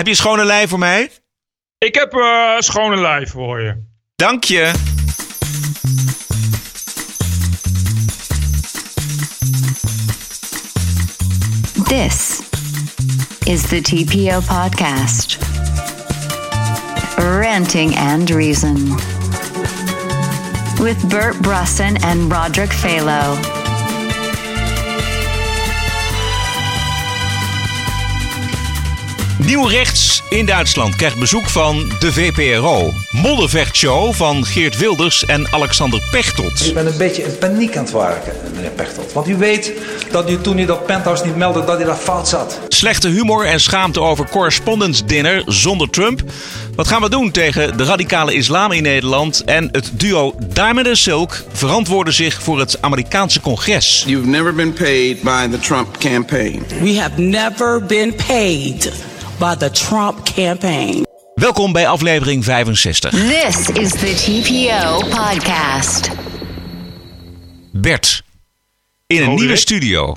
heb je schone lei voor mij? Ik heb uh, schone lei voor je. Dank je. This is the TPO podcast. Ranting and Reason. With Bert Brusson and Roderick Phalo. Nieuw rechts in Duitsland krijgt bezoek van de VPRO. Moddervechtshow van Geert Wilders en Alexander Pechtold. Ik ben een beetje in paniek aan het werken, meneer Pechtold. Want u weet dat u toen u dat penthouse niet meldde, dat u daar fout zat. Slechte humor en schaamte over correspondence dinner zonder Trump. Wat gaan we doen tegen de radicale islam in Nederland? En het duo Diamond en Silk verantwoorden zich voor het Amerikaanse congres. You've never been paid by the Trump campaign. We have never been paid by the Trump campaign. Welkom bij aflevering 65. This is the TPO podcast. Bert, in een Oh, nieuwe studio.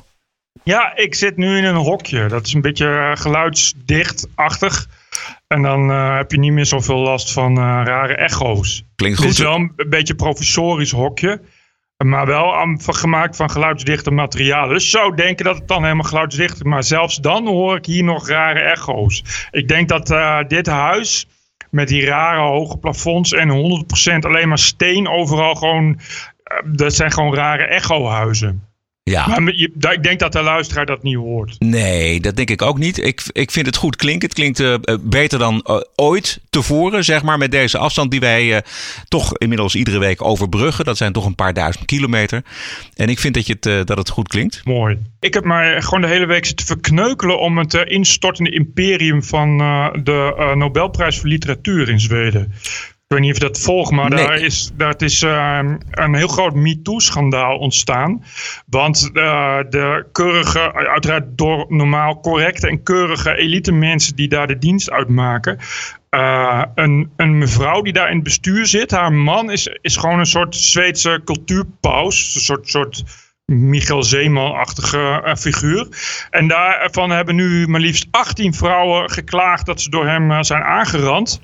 Ja, ik zit nu in een hokje. Dat is een beetje eh, geluidsdichtachtig. En dan eh, heb je niet meer zoveel last van eh, rare echo's. Klinkt Het goed. is wel een, een beetje professorisch hokje. Maar wel gemaakt van geluidsdichte materialen. Dus zou denken dat het dan helemaal geluidsdicht is. Maar zelfs dan hoor ik hier nog rare echo's. Ik denk dat eh, dit huis met die rare hoge plafonds en 100% alleen maar steen overal gewoon... eh, dat zijn gewoon rare echohuizen. Ja. Maar je- ik denk dat de luisteraar dat niet hoort. Nee, dat denk ik ook niet. Ik, ik vind het goed klinken. Het klinkt eh, eh, beter dan eh, ooit tevoren, zeg maar, met deze afstand die wij toch inmiddels iedere week overbruggen. Dat zijn toch een paar duizend kilometer. En ik vind dat, je het, dat het goed klinkt. Mooi. Ik heb maar gewoon de hele week zitten verkneukelen om het instortende imperium van de Nobelprijs voor Literatuur in Zweden. Ik weet niet of je dat volgt, maar Nee. daar is, daar is eh, een heel groot MeToo-schandaal ontstaan. Want eh, de keurige, uiteraard door normaal correcte en keurige elite mensen die daar de dienst uitmaken. eh, een, een mevrouw die daar in het bestuur zit, haar man is, is gewoon een soort Zweedse cultuurpaus. Een soort, soort Michael Zeeman-achtige eh, figuur. En daarvan hebben nu maar liefst 18 vrouwen geklaagd dat ze door hem zijn aangerand.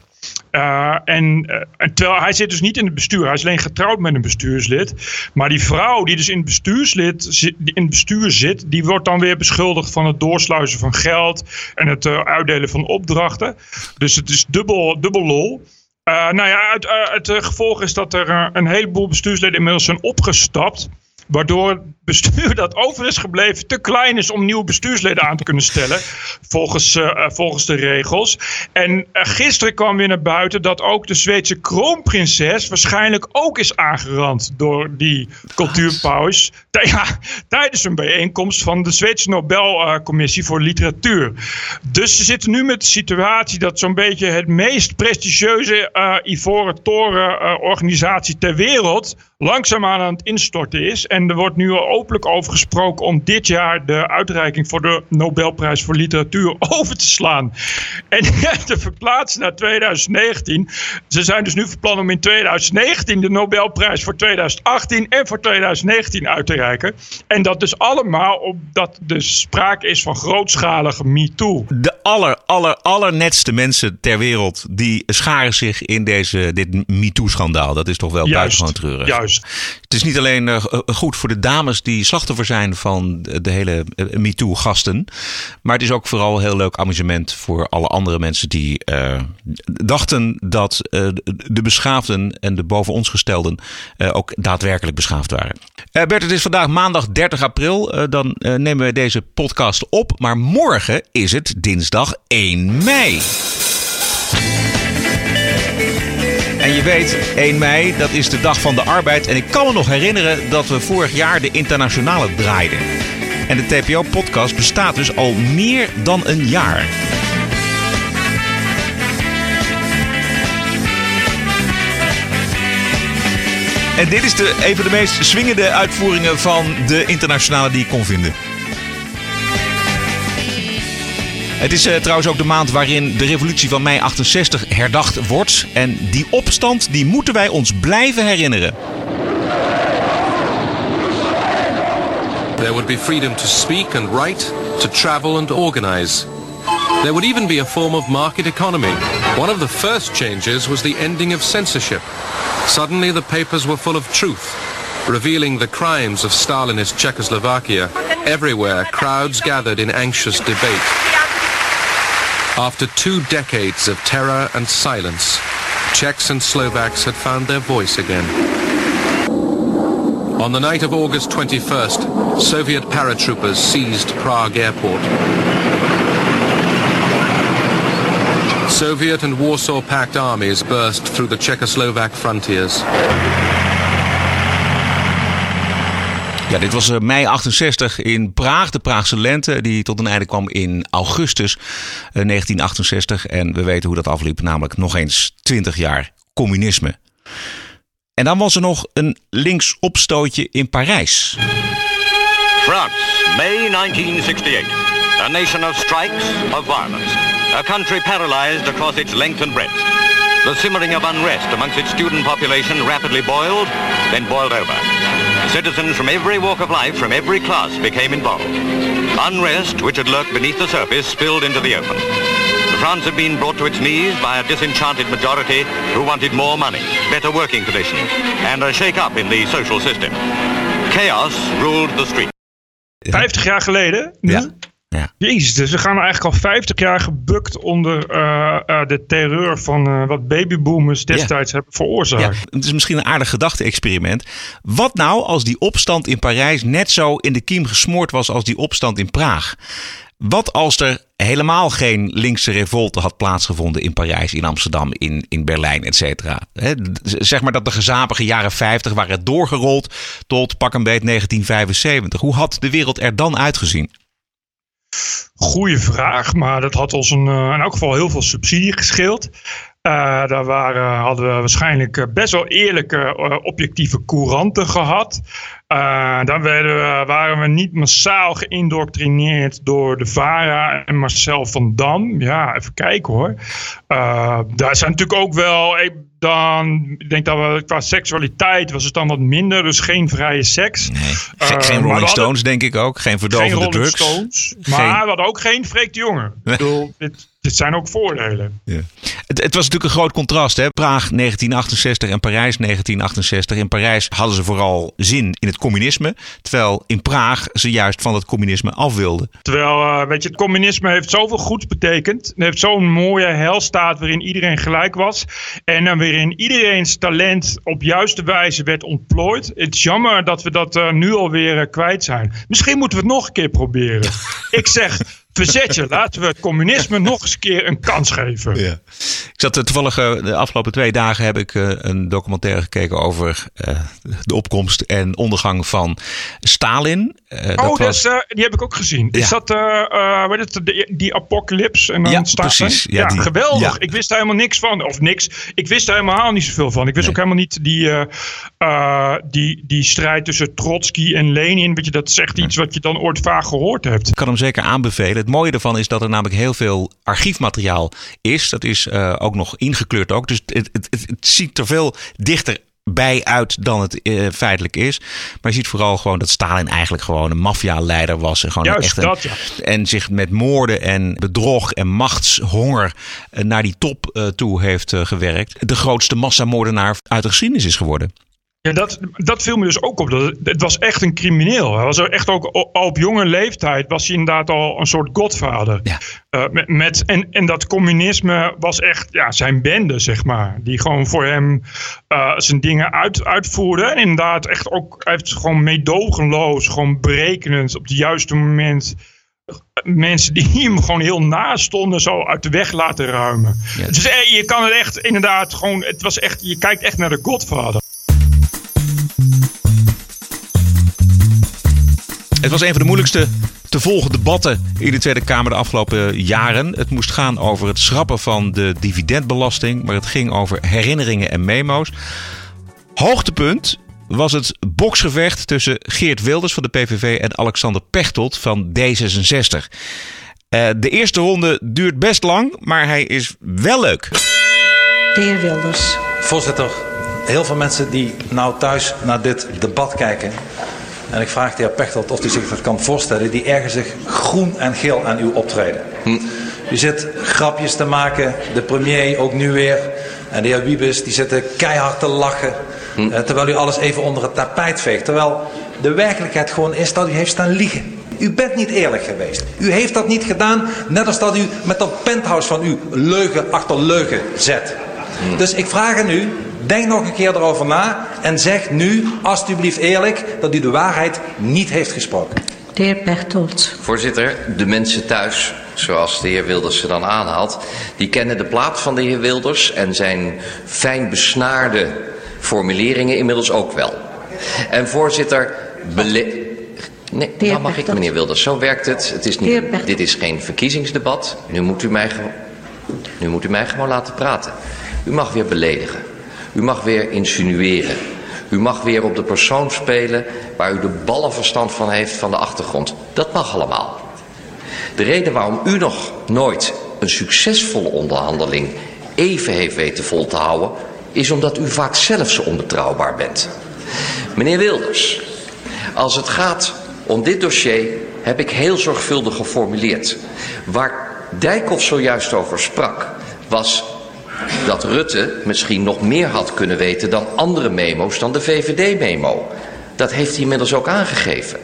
Eh, en, eh, en terwijl hij zit dus niet in het bestuur, hij is alleen getrouwd met een bestuurslid. Maar die vrouw die dus in het, bestuurslid, in het bestuur zit, die wordt dan weer beschuldigd van het doorsluizen van geld en het eh, uitdelen van opdrachten. Dus het is dubbel, dubbel lol. Nou ja, het, het gevolg is dat er een heleboel bestuursleden inmiddels zijn opgestapt. Waardoor het bestuur dat over is gebleven te klein is om nieuwe bestuursleden aan te kunnen stellen. Volgens, eh, eh, volgens de regels. En eh, gisteren kwam weer naar buiten dat ook de Zweedse kroonprinses waarschijnlijk ook is aangerand door die cultuurpaus. Tijdens een bijeenkomst van de Zweedse Nobelcommissie voor Literatuur. Dus ze zitten nu met de situatie dat zo'n beetje het meest prestigieuze eh, Ivoren Toren organisatie ter wereld langzaamaan aan het instorten is. Er wordt nu al openlijk over gesproken om dit jaar de uitreiking voor de Nobelprijs voor Literatuur over te slaan. En te verplaatsen naar 2019. Ze zijn dus nu van plan om in 2019 de Nobelprijs voor 2018 en voor 2019 uit te reiken. En dat dus allemaal omdat er sprake is van grootschalige MeToo. De aller, aller, allernetste mensen ter wereld die scharen zich in deze, dit MeToo-schandaal. Dat is toch wel buitengewoon treurig. juist. Het is niet alleen eh, goed voor de dames die slachtoffer zijn van de hele eh, MeToo-gasten. Maar het is ook vooral heel leuk amusement voor alle andere mensen die eh, dachten dat eh, de beschaafden en de boven ons gestelden ook daadwerkelijk beschaafd waren. Bert, het is vandaag maandag 30 april. Dan nemen we deze podcast op. Maar morgen is het dinsdag 1 mei. En je weet, 1 mei, dat is de dag van de arbeid. En ik kan me nog herinneren dat we vorig jaar de internationale draaiden. En de TPO-podcast bestaat dus al meer dan een jaar. En dit is de, een de meest swingende uitvoeringen van de internationale die ik kon vinden. Het is eh, trouwens ook de maand waarin de revolutie van mei 68 herdacht wordt. En die opstand die moeten wij ons blijven herinneren. There would be freedom to speak and write, to travel and organize. There would even be a form of market economy. One of the first changes was the ending of censorship. Suddenly the papers were full of truth, revealing the crimes of Stalinist Czechoslovakia. Everywhere, crowds gathered in anxious debate. After two decades of terror and silence, Czechs and Slovaks had found their voice again. On the night of August 21st, Soviet paratroopers seized Prague airport. Soviet and Warsaw Pact armies burst through the Czechoslovak frontiers. Ja, dit was eh, mei 68 in Praag, de Praagse lente, die tot een einde kwam in augustus eh, 1968. En we weten hoe dat afliep, namelijk nog eens 20 jaar communisme. En dan was er nog een linksopstootje in Parijs. France, May 1968. A nation of strikes, of violence. A country paralyzed across its length and breadth. The simmering of unrest amongst its student population rapidly boiled, then boiled over. Citizens from every walk of life, from every class, became involved. Unrest, which had lurked beneath the surface, spilled into the open. France had been brought to its knees by a disenchanted majority who wanted more money, better working conditions, and a shake-up in the social system. Chaos ruled the street. 50 jaar geleden? Nu? Ja. Ja. Jezus, dus we gaan eigenlijk al 50 jaar gebukt onder eh, eh, de terreur van eh, wat babyboomers destijds hebben veroorzaakt. Ja, het is misschien een aardig gedachte-experiment. Wat nou als die opstand in Parijs net zo in de kiem gesmoord was als die opstand in Praag? Wat als er helemaal geen linkse revolte had plaatsgevonden in Parijs, in Amsterdam, in, in Berlijn, et cetera? Zeg maar dat de gezapige jaren 50 waren doorgerold tot pak een beet 1975. Hoe had de wereld er dan uitgezien? Goeie vraag, maar dat had ons een, eh, in elk geval heel veel subsidie gescheeld. Eh, daar waren, hadden we waarschijnlijk eh, best wel eerlijke, objectieve couranten gehad. Eh, dan werden we, waren we niet massaal geïndoctrineerd door de VARA en Marcel van Dam. Ja, even kijken hoor. Daar zijn natuurlijk ook wel. Dan, ik denk dat we qua seksualiteit was het dan wat minder, dus geen vrije seks. Nee. Eh, Ge- geen Rolling hadden- Stones, denk ik ook. Geen geen verdovende Rolling drugs. Stones. Maar Geen- we hadden ook geen Freek de Jonge. Ik bedoel, dit, dit zijn ook voordelen. Ja. Het, het was natuurlijk een groot contrast. Hè? Praag 1968 en Parijs 1968. In Parijs hadden ze vooral zin in het communisme. Terwijl in Praag ze juist van het communisme af wilden. Terwijl, eh, weet je, het communisme heeft zoveel goeds betekend. Het heeft zo'n mooie helstaat waarin iedereen gelijk was. En dan waarin iedereen's talent op juiste wijze werd ontplooid. Het is jammer dat we dat eh, nu alweer eh, kwijt zijn. Misschien moeten we het nog een keer proberen. Ik zeg, verzet je. Laten we het communisme nog eens een keer een kans geven. Ik zat eh, toevallig eh, de afgelopen twee dagen heb ik eh, een documentaire gekeken over de opkomst en ondergang van Stalin. Oh, dat was, die heb ik ook gezien. Is Ja. dat is het, die, die apocalypse? En dan Ja, staat precies. Ja, Ja, die- geweldig. ja. Ik wist daar helemaal niks van. Of niks. Ik wist daar helemaal niet zoveel van. Ik wist Nee. ook helemaal niet die, die, die strijd tussen Trotsky en Lenin. Weet je, dat echt iets wat je dan ooit vaak gehoord hebt. Ik kan hem zeker aanbevelen. Het mooie ervan is dat er namelijk heel veel archiefmateriaal is. Dat is eh, ook nog ingekleurd ook. Dus het, het, het, het ziet er veel dichter bij uit dan het eh, feitelijk is. Maar je ziet vooral gewoon dat Stalin eigenlijk gewoon een maffialeider was. En, gewoon Juist dat, ja. en zich met moorden en bedrog en machtshonger eh, naar die top toe heeft gewerkt. De grootste massamoordenaar uit de geschiedenis is geworden. Ja, dat, dat viel me dus ook op. Dat het, was echt een crimineel. Hij was er echt ook al op jonge leeftijd was hij inderdaad al een soort godvader. Ja. Eh, met, met, en, en dat communisme was echt ja, zijn bende, zeg maar. Die gewoon voor hem eh, zijn dingen uit, uitvoerde. En inderdaad echt ook, hij heeft gewoon meedogenloos, gewoon berekenend op het juiste moment eh, mensen die hem gewoon heel naast stonden zo uit de weg laten ruimen. Dus je kan het echt inderdaad gewoon, het was echt, je kijkt echt naar de godvader. Het was een van de moeilijkste te volgen debatten in de Tweede Kamer de afgelopen jaren. Het moest gaan over het schrappen van de dividendbelasting, maar het ging over herinneringen en memo's. Hoogtepunt was het boksgevecht tussen Geert Wilders van de PVV en Alexander Pechtold van D66. Eh, de eerste ronde duurt best lang, maar hij is wel leuk. De heer Wilders. Voorzitter, heel veel mensen die nou thuis naar dit debat kijken. En ik vraag de heer Pechtold of hij zich dat kan voorstellen. Die ergen zich groen en geel aan uw optreden. U zit grapjes te maken, de premier ook nu weer. En de heer Wiebes, die zitten keihard te lachen. eh, terwijl u alles even onder het tapijt veegt. Terwijl de werkelijkheid gewoon is dat u heeft staan liegen. U bent niet eerlijk geweest. U heeft dat niet gedaan, net als dat u met dat penthouse van u leugen achter leugen zet. Dus ik vraag aan u, denk nog een keer erover na en zeg nu alstublieft eerlijk dat u de waarheid niet heeft gesproken. De heer Pechtold. Voorzitter, de mensen thuis, zoals de heer Wilders ze dan aanhaalt, die kennen de plaat van de heer Wilders en zijn fijn besnaarde formuleringen inmiddels ook wel. En voorzitter, bele... Nee, nou mag ik meneer Wilders. Zo werkt het. het is niet, dit is geen verkiezingsdebat. Nu moet, u mij nu moet u mij gewoon laten praten. U mag weer beledigen. U mag weer insinueren. U mag weer op de persoon spelen waar u de ballenverstand van heeft van de achtergrond. Dat mag allemaal. De reden waarom u nog nooit een succesvolle onderhandeling even heeft weten vol te houden, is omdat u vaak zelf zo onbetrouwbaar bent. Meneer Wilders, als het gaat om dit dossier heb ik heel zorgvuldig geformuleerd. Waar Dijkhoff zojuist over sprak, was dat Rutte misschien nog meer had kunnen weten dan andere memo's dan de VVD-memo. Dat heeft hij inmiddels ook aangegeven.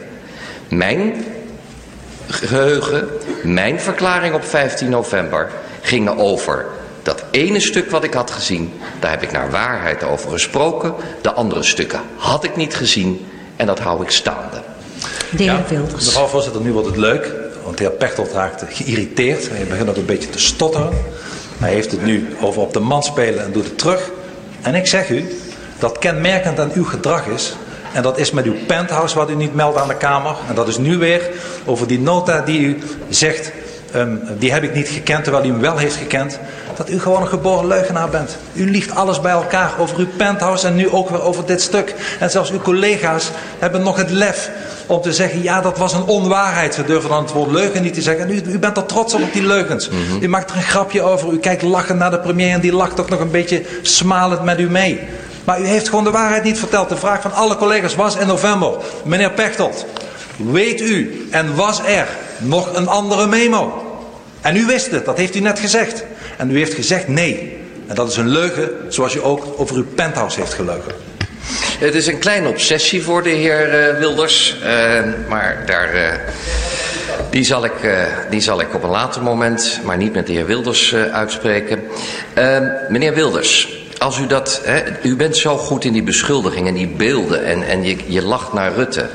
Mijn geheugen, mijn verklaring op 15 november gingen over dat ene stuk wat ik had gezien. Daar heb ik naar waarheid over gesproken. De andere stukken had ik niet gezien en dat hou ik staande. De heer Wilders. Mevrouw voorzitter, nu wordt het leuk. Want de heer Pechtold raakte geïrriteerd. Hij begint ook een beetje te stotteren. Hij heeft het nu over op de man spelen en doet het terug. En ik zeg u dat kenmerkend aan uw gedrag is. En dat is met uw penthouse wat u niet meldt aan de Kamer. En dat is nu weer over die nota die u zegt. ehm, die heb ik niet gekend terwijl u hem wel heeft gekend. Dat u gewoon een geboren leugenaar bent. U liegt alles bij elkaar over uw penthouse en nu ook weer over dit stuk. En zelfs uw collega's hebben nog het lef om te zeggen, ja dat was een onwaarheid. Ze durven dan het woord leugen niet te zeggen. En u, u bent er trots op, op die leugens. U maakt er een grapje over. U kijkt lachend naar de premier en die lacht toch nog een beetje smalend met u mee. Maar u heeft gewoon de waarheid niet verteld. De vraag van alle collega's was in november. Meneer Pechtold, weet u en was er nog een andere memo? En u wist het, dat heeft u net gezegd. En u heeft gezegd nee. En dat is een leugen zoals u ook over uw penthouse heeft geleugen. Het is een kleine obsessie voor de heer eh, Wilders. eh, maar daar, eh, die, zal ik, eh, die zal ik op een later moment, maar niet met de heer Wilders, uitspreken. Eh, meneer Wilders, als u dat. Hè, u bent zo goed in die beschuldigingen en die beelden. En, en je, je lacht naar Rutte.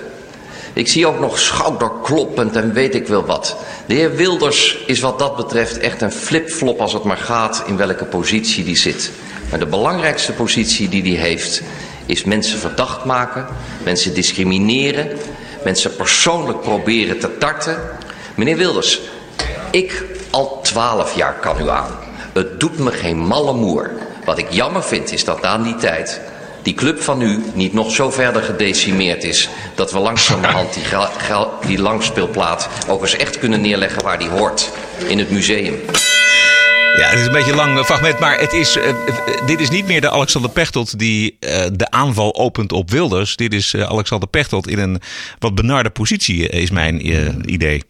Ik zie ook nog schouderkloppend en weet ik wel wat. De heer Wilders is wat dat betreft echt een flipflop als het maar gaat in welke positie die zit. Maar de belangrijkste positie die hij heeft is mensen verdacht maken, mensen discrimineren, mensen persoonlijk proberen te tarten. Meneer Wilders, ik al twaalf jaar kan u aan. Het doet me geen malle moer. Wat ik jammer vind is dat aan die tijd die club van u niet nog zo verder gedecimeerd is... dat we langzamerhand die, die langspeelplaat ook eens echt kunnen neerleggen waar die hoort. In het museum. Ja, het is een beetje een lang eh, fragment, maar het is, eh, eh, dit is niet meer de Alexander Pechtold die eh, de aanval opent op Wilders. Dit is Alexander Pechtold in een wat benarde positie, is mijn idee.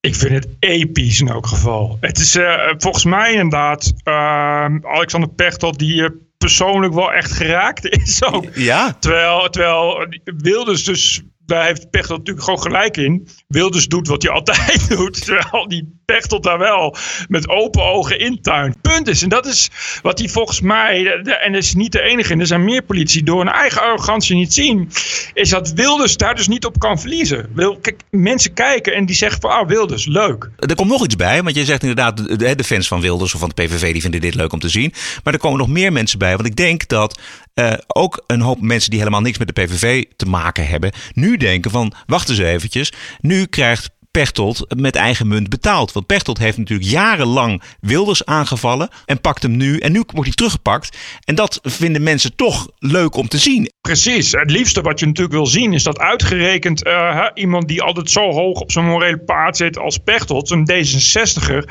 Ik vind het episch in elk geval. Het is volgens mij inderdaad ehm, Alexander Pechtold die persoonlijk wel echt geraakt is ook. Ja. Terwijl, terwijl Wilders dus, daar heeft Pechtold natuurlijk gewoon gelijk in. Wilders doet wat hij altijd doet. Terwijl die Pechtold daar wel met open ogen intuint. Punt is, en dat is wat hij volgens mij, en is niet de enige, en er zijn meer politici, door hun eigen arrogantie niet zien, is dat Wilders daar dus niet op kan verliezen. Wil, kijk, mensen kijken en die zeggen van, ah Wilders, leuk. Er komt nog iets bij, want je zegt inderdaad, de, de- de fans van Wilders of van de PVV, die vinden dit leuk om te zien. Maar er komen nog meer mensen bij, want ik denk dat eh, ook een hoop mensen die helemaal niks met de PVV te maken hebben, nu denken van, wacht eens eventjes, nu krijgt Pechtold met eigen munt betaald. Want Pechtold heeft natuurlijk jarenlang Wilders aangevallen en pakt hem nu. En nu wordt hij teruggepakt. En dat vinden mensen toch leuk om te zien. Precies. Het liefste wat je natuurlijk wil zien is dat uitgerekend eh, iemand die altijd zo hoog op zijn morele paard zit als Pechtold, een D66er,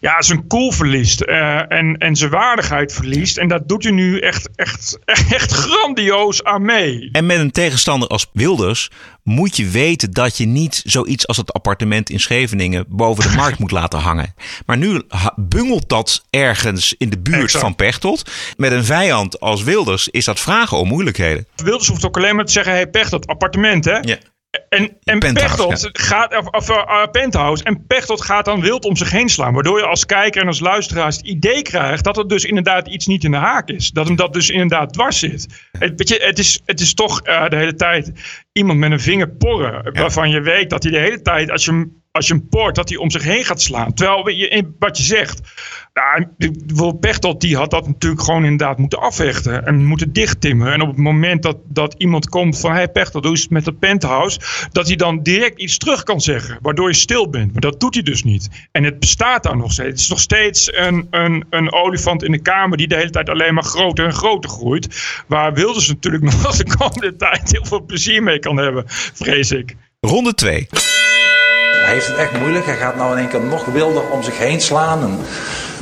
ja, zijn cool verliest eh, en, en zijn waardigheid verliest. En dat doet hij nu echt, echt, echt grandioos aan mee. En met een tegenstander als Wilders moet je weten dat je niet zoiets als het appartement in Scheveningen boven de markt moet laten hangen. Maar nu bungelt dat ergens in de buurt Exact. van Pechtold. Met een vijand als Wilders is dat vragen om moeilijkheden. Wilders hoeft ook alleen maar te zeggen, hey Pechtold, appartement hè. Ja. En, en Pechtold ja. gaat, of, of eh, penthouse, en Pechtold gaat dan wild om zich heen slaan. Waardoor je als kijker en als luisteraar het idee krijgt dat er dus inderdaad iets niet in de haak is. Dat hem dat dus inderdaad dwars zit. Het, weet je, het, is, het is toch eh, de hele tijd iemand met een vinger porren. Waarvan je weet dat hij de hele tijd, als je hem, als je hem port, dat hij om zich heen gaat slaan. Terwijl je, wat je zegt, nou, Pechtold die had dat natuurlijk gewoon inderdaad moeten afvechten. En moeten dichttimmeren. En op het moment dat, dat iemand komt van... Hey Pechtold, hoe is het met dat penthouse? Dat hij dan direct iets terug kan zeggen. Waardoor je stil bent. Maar dat doet hij dus niet. En het bestaat daar nog steeds. Het is nog steeds een, een, een olifant in de kamer... die de hele tijd alleen maar groter en groter groeit. Waar Wilders natuurlijk nog de komende tijd... heel veel plezier mee kan hebben, vrees ik. Ronde 2. Hij heeft het echt moeilijk. Hij gaat nou in één keer nog wilder om zich heen slaan. En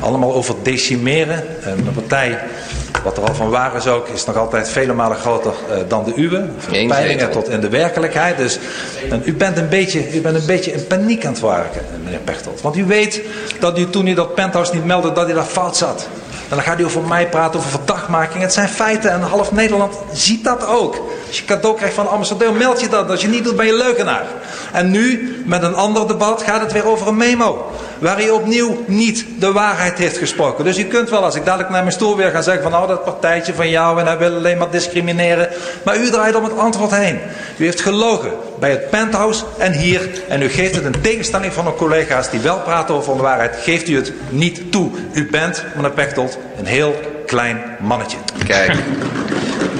allemaal over decimeren. En de partij, wat er al van waar is ook, is nog altijd vele malen groter eh, dan de uwe. Van peilingen tot in de werkelijkheid. Dus en u, bent een beetje, u bent een beetje in paniek aan het werken, meneer Pechtold. Want u weet dat u toen u dat penthouse niet meldde, dat u daar fout zat. En dan gaat u over mij praten, over verdachtmaking. Het zijn feiten en half Nederland ziet dat ook. Als je cadeau krijgt van de ambassadeur, meld je dat. Als je niet doet, ben je leugenaar. En nu, met een ander debat, gaat het weer over een memo. Waar hij opnieuw niet de waarheid heeft gesproken. Dus u kunt wel, als ik dadelijk naar mijn stoel weer ga zeggen van... nou, dat partijtje van jou en hij wil alleen maar discrimineren. Maar u draait om het antwoord heen. U heeft gelogen bij het penthouse en hier. En u geeft het in tegenstelling van uw collega's die wel praten over de waarheid... geeft u het niet toe. U bent, meneer Pechtold, een heel klein mannetje. Kijk.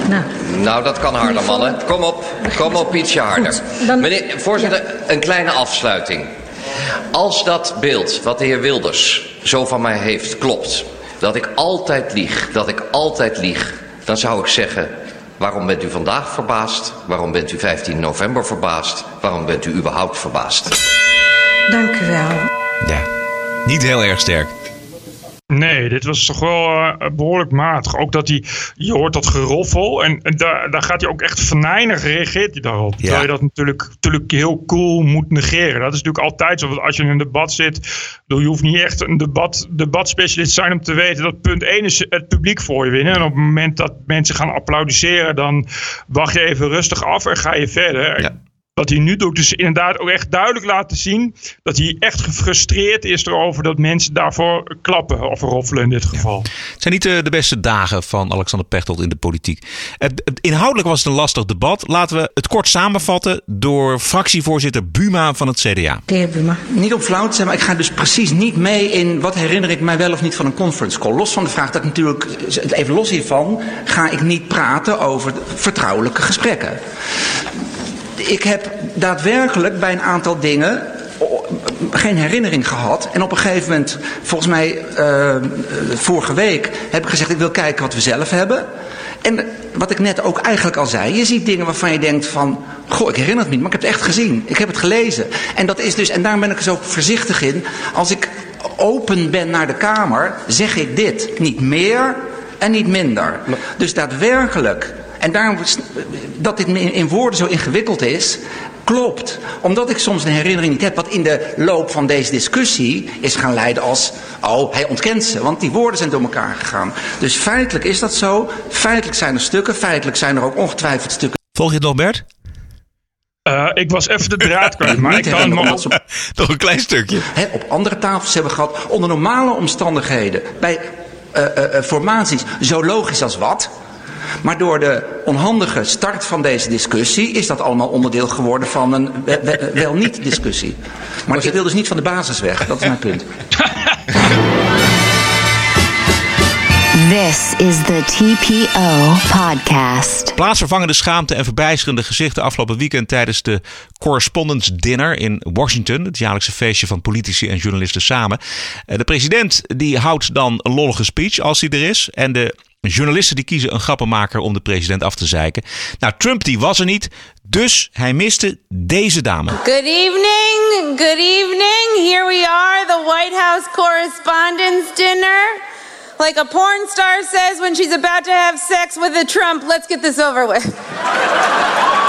Nou, Nou, dat kan harder, mannen. Kom op, kom op, ietsje harder. dan- Meneer, voorzitter, een kleine afsluiting. Als dat beeld wat de heer Wilders zo van mij heeft klopt, dat ik altijd lieg, dat ik altijd lieg, dan zou ik zeggen, waarom bent u vandaag verbaasd? Waarom bent u 15 november verbaasd? Waarom bent u überhaupt verbaasd? dank u wel. Ja, niet heel erg sterk. Nee, dit was toch wel eh, behoorlijk matig. Ook dat hij, je hoort dat geroffel en, en daar, daar gaat hij ook echt venijnig reageert hij daarop. Terwijl je dat natuurlijk, natuurlijk heel cool moet negeren. Dat is natuurlijk altijd zo. Want als je in een debat zit, je hoeft niet echt een debat, debatspecialist zijn om te weten dat punt 1 is het publiek voor je winnen. En op het moment dat mensen gaan applaudisseren, dan wacht je even rustig af en ga je verder. Ja. Wat hij nu doet, dus inderdaad ook echt duidelijk laten zien dat hij echt gefrustreerd is erover dat mensen daarvoor klappen of roffelen in dit geval. Het zijn niet de, de beste dagen van Alexander Pechtold in de politiek. Het, het- inhoudelijk was het een lastig debat. Laten we het kort samenvatten door fractievoorzitter Buma van het CDA. De heer Buma. Niet op flauw te zijn, maar ik ga dus precies niet mee in wat herinner ik mij wel of niet van een conference call. Los van de vraag dat ik natuurlijk, even los hiervan, ga ik niet praten over vertrouwelijke gesprekken. Ik heb daadwerkelijk bij een aantal dingen geen herinnering gehad. En op een gegeven moment, volgens mij eh, vorige week, heb ik gezegd ik wil kijken wat we zelf hebben. En wat ik net ook eigenlijk al zei, je ziet dingen waarvan je denkt van, goh, ik herinner het niet, maar ik heb het echt gezien. Ik heb het gelezen. En dat is dus, en daarom ben ik er zo voorzichtig in. Als ik open ben naar de Kamer, zeg ik dit. Niet meer en niet minder. Dus daadwerkelijk, en daarom dat dit in woorden zo ingewikkeld is, klopt. Omdat ik soms een herinnering niet heb, wat in de loop van deze discussie is gaan leiden als, oh, hij ontkent ze. Want die woorden zijn door elkaar gegaan. Dus feitelijk is dat zo. Feitelijk zijn er stukken, feitelijk zijn er ook ongetwijfeld stukken. Volg je het nog, Bert? Eh, ik was even de draad kwijt, maar ik kan op Nog een klein stukje. hè, op andere tafels hebben gehad. Onder normale omstandigheden. Bij eh, eh, formaties zo logisch als wat. Maar door de onhandige start van deze discussie is dat allemaal onderdeel geworden van een we- we- wel niet discussie. Maar ik wil dus niet van de basis weg, dat is mijn punt. This is the TPO podcast. Plaatsvervangende schaamte en verbijsterende gezichten afgelopen weekend tijdens de Correspondence Dinner in Washington. Het jaarlijkse feestje van politici en journalisten samen. Eh, De president die houdt dan een lollige speech als hij er is. En de journalisten die kiezen een grappenmaker om de president af te zeiken. Nou, Trump die was er niet. Dus hij miste deze dame. Good evening. Good evening. Here we are, the White House Correspondents' Dinner. Like a porn star says when she's about to have sex with a Trump, let's get this over with.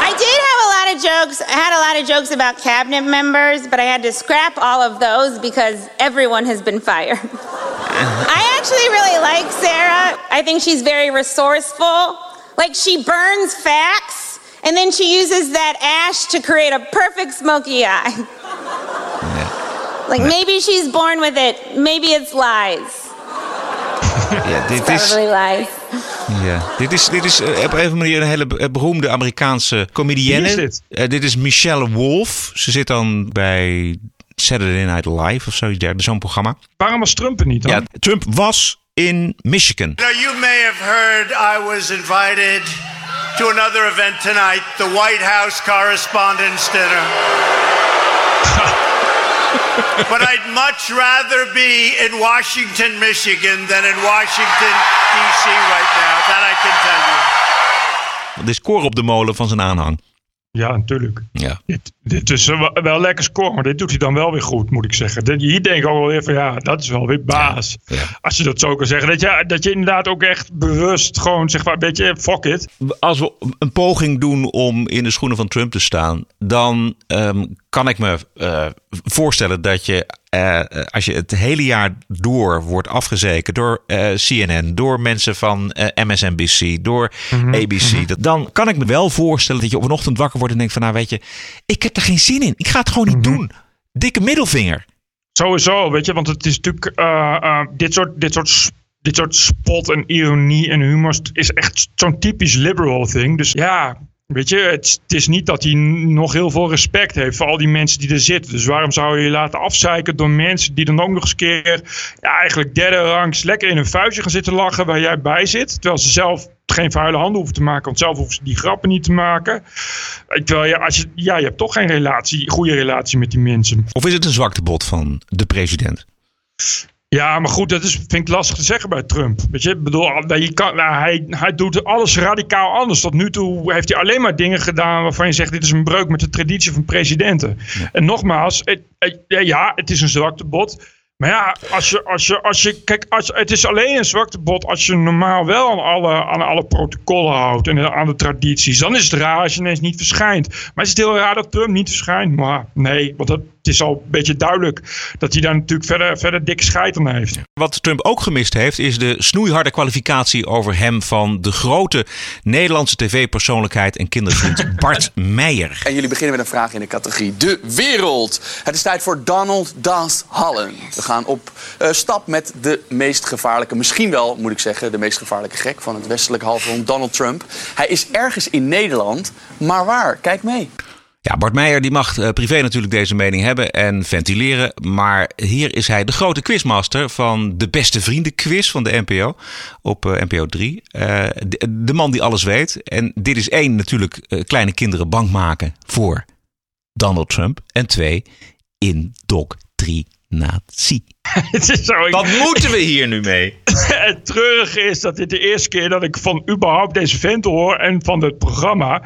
I did have a lot lot of jokes. I had a lot of jokes about cabinet members, but I had to scrap all of those because everyone has been fired. I actually really like Sarah. I think she's very resourceful. Like she burns facts and then she uses that ash to create a perfect smoky eye. Like maybe she's born with it. Maybe it's lies. Ja, dit is, Probably lies. ja, dit is, dit is eh, op een of andere manier een hele beroemde Amerikaanse comedienne. Wie is dit? Eh, dit is Michelle Wolf. Ze zit dan bij Saturday Night Live of zoiets dergelijks, zo'n programma. Waarom was Trump er niet dan? Ja, Trump was in Michigan. Now, you may have heard I was invited to another event tonight, the White House Correspondents' Dinner. but I'd much rather be in Washington, Michigan than in Washington, D.C. right now. That I can tell you. Is koor op de molen van zijn aanhang. Ja, natuurlijk. Ja. Dit, dit is wel, lekker scoren, maar dit doet hij dan wel weer goed, moet ik zeggen. Hier denk ik ook wel weer van, ja, dat is wel weer baas. Als je dat zo kan zeggen. Dat je, dat je inderdaad ook echt bewust gewoon, zeg maar, een beetje, fuck it. Als we een poging doen om in de schoenen van Trump te staan, dan ehm, kan ik me eh, voorstellen dat je, eh, als je het hele jaar door wordt afgezeken door eh, CNN, door mensen van eh, MSNBC, door ABC, dat, dan kan ik me wel voorstellen dat je op een ochtend wakker wordt en denkt van, nou weet je, ik heb er geen zin in. Ik ga het gewoon niet doen. Dikke middelvinger. Sowieso, weet je, want het is natuurlijk, eh, eh, dit soort, dit soort dit soort spot en ironie en humor is echt zo'n typisch liberal thing. Dus ja, weet je, het, is niet dat hij nog heel veel respect heeft voor al die mensen die er zitten. Dus waarom zou je je laten afzeiken door mensen die dan ook nog eens een keer, ja, eigenlijk derde rangs lekker in een vuistje gaan zitten lachen waar jij bij zit. Terwijl ze zelf geen vuile handen hoeven te maken, want zelf hoeven ze die grappen niet te maken. Terwijl je, als je, ja, je hebt toch geen relatie, goede relatie met die mensen. Of is het een zwaktebod van de president? Ja, maar goed, dat is, vind ik lastig te zeggen bij Trump. Weet je, ik bedoel, je kan, nou, hij, hij doet alles radicaal anders. Tot nu toe heeft hij alleen maar dingen gedaan waarvan je zegt: dit is een breuk met de traditie van presidenten. En nogmaals, het, ja, het is een zwaktebod. Maar ja, als je, als je, als je, kijk, als, het is alleen een zwaktebod als je normaal wel aan alle, aan alle protocollen houdt en aan de tradities. Dan is het raar als je ineens niet verschijnt. Maar is het heel raar dat Trump niet verschijnt? Maar nee, want dat, is al een beetje duidelijk dat hij daar natuurlijk verder, verder dikke scheid aan heeft. Wat Trump ook gemist heeft, is de snoeiharde kwalificatie over hem van de grote Nederlandse tv-persoonlijkheid en kindervriend Bart Meijer. En jullie beginnen met een vraag in de categorie De Wereld. Het is tijd voor Donald Das Hallen. We gaan op eh, stap met de meest gevaarlijke, misschien wel moet ik zeggen, de meest gevaarlijke gek van het westelijk halfrond, Donald Trump. Hij is ergens in Nederland, maar waar? Kijk mee. Ja, Bart Meijer die mag eh, privé natuurlijk deze mening hebben en ventileren. Maar hier is hij de grote quizmaster van de beste vrienden quiz van de NPO op eh, NPO 3. Eh, de, man die alles weet. En dit is één natuurlijk kleine kinderen bang maken voor Donald Trump. En twee, indoctrinatie. Zo, Wat moeten we hier nu mee? het treurige is dat dit de eerste keer dat ik van überhaupt deze vent hoor en van het programma.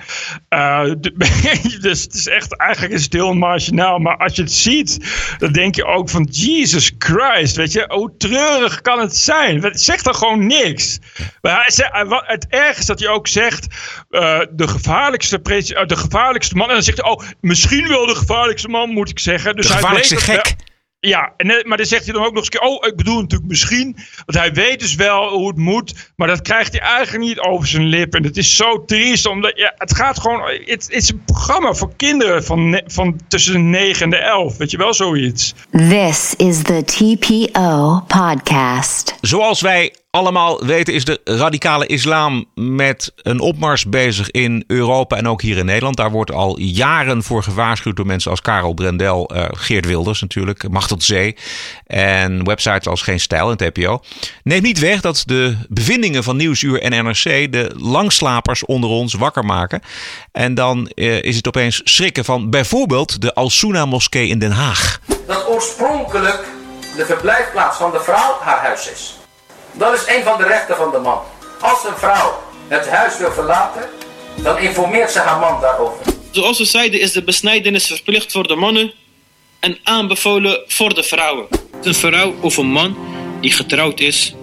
Eh, de- dus het is echt, eigenlijk is het heel marginaal. Maar als je het ziet, dan denk je ook van Jesus Christ. Weet je, hoe treurig kan het zijn? Het zegt er gewoon niks. Maar hij hij- het erg is dat hij ook zegt, eh, de, gevaarlijkste eh, de gevaarlijkste man. En dan zegt hij, oh, misschien wel de gevaarlijkste man moet ik zeggen. Dus De hij gevaarlijkste weet het wel. Ja, en, maar dan zegt hij dan ook nog eens een keer... Oh, ik bedoel natuurlijk misschien. Want hij weet dus wel hoe het moet. Maar dat krijgt hij eigenlijk niet over zijn lip. En het is zo triest. Omdat ja, het gaat gewoon... Het, het is een programma voor kinderen van, van tussen de 9 en de 11. Weet je wel, zoiets. This is the TPO podcast. Zoals wij allemaal weten is de radicale islam met een opmars bezig in Europa en ook hier in Nederland. Daar wordt al jaren voor gewaarschuwd door mensen als Karel Brendel, eh, Geert Wilders natuurlijk, Macht tot Zee en websites als Geen Stijl en TPO. Neemt niet weg dat de bevindingen van Nieuwsuur en NRC de langslapers onder ons wakker maken. En dan eh, is het opeens schrikken van bijvoorbeeld de Al-Suna moskee in Den Haag. dat oorspronkelijk de verblijfplaats van de vrouw haar huis is. Dat is een van de rechten van de man. Als een vrouw het huis wil verlaten, dan informeert ze haar man daarover. Zoals we zeiden is de besnijdenis verplicht voor de mannen en aanbevolen voor de vrouwen. Een vrouw of een man die getrouwd is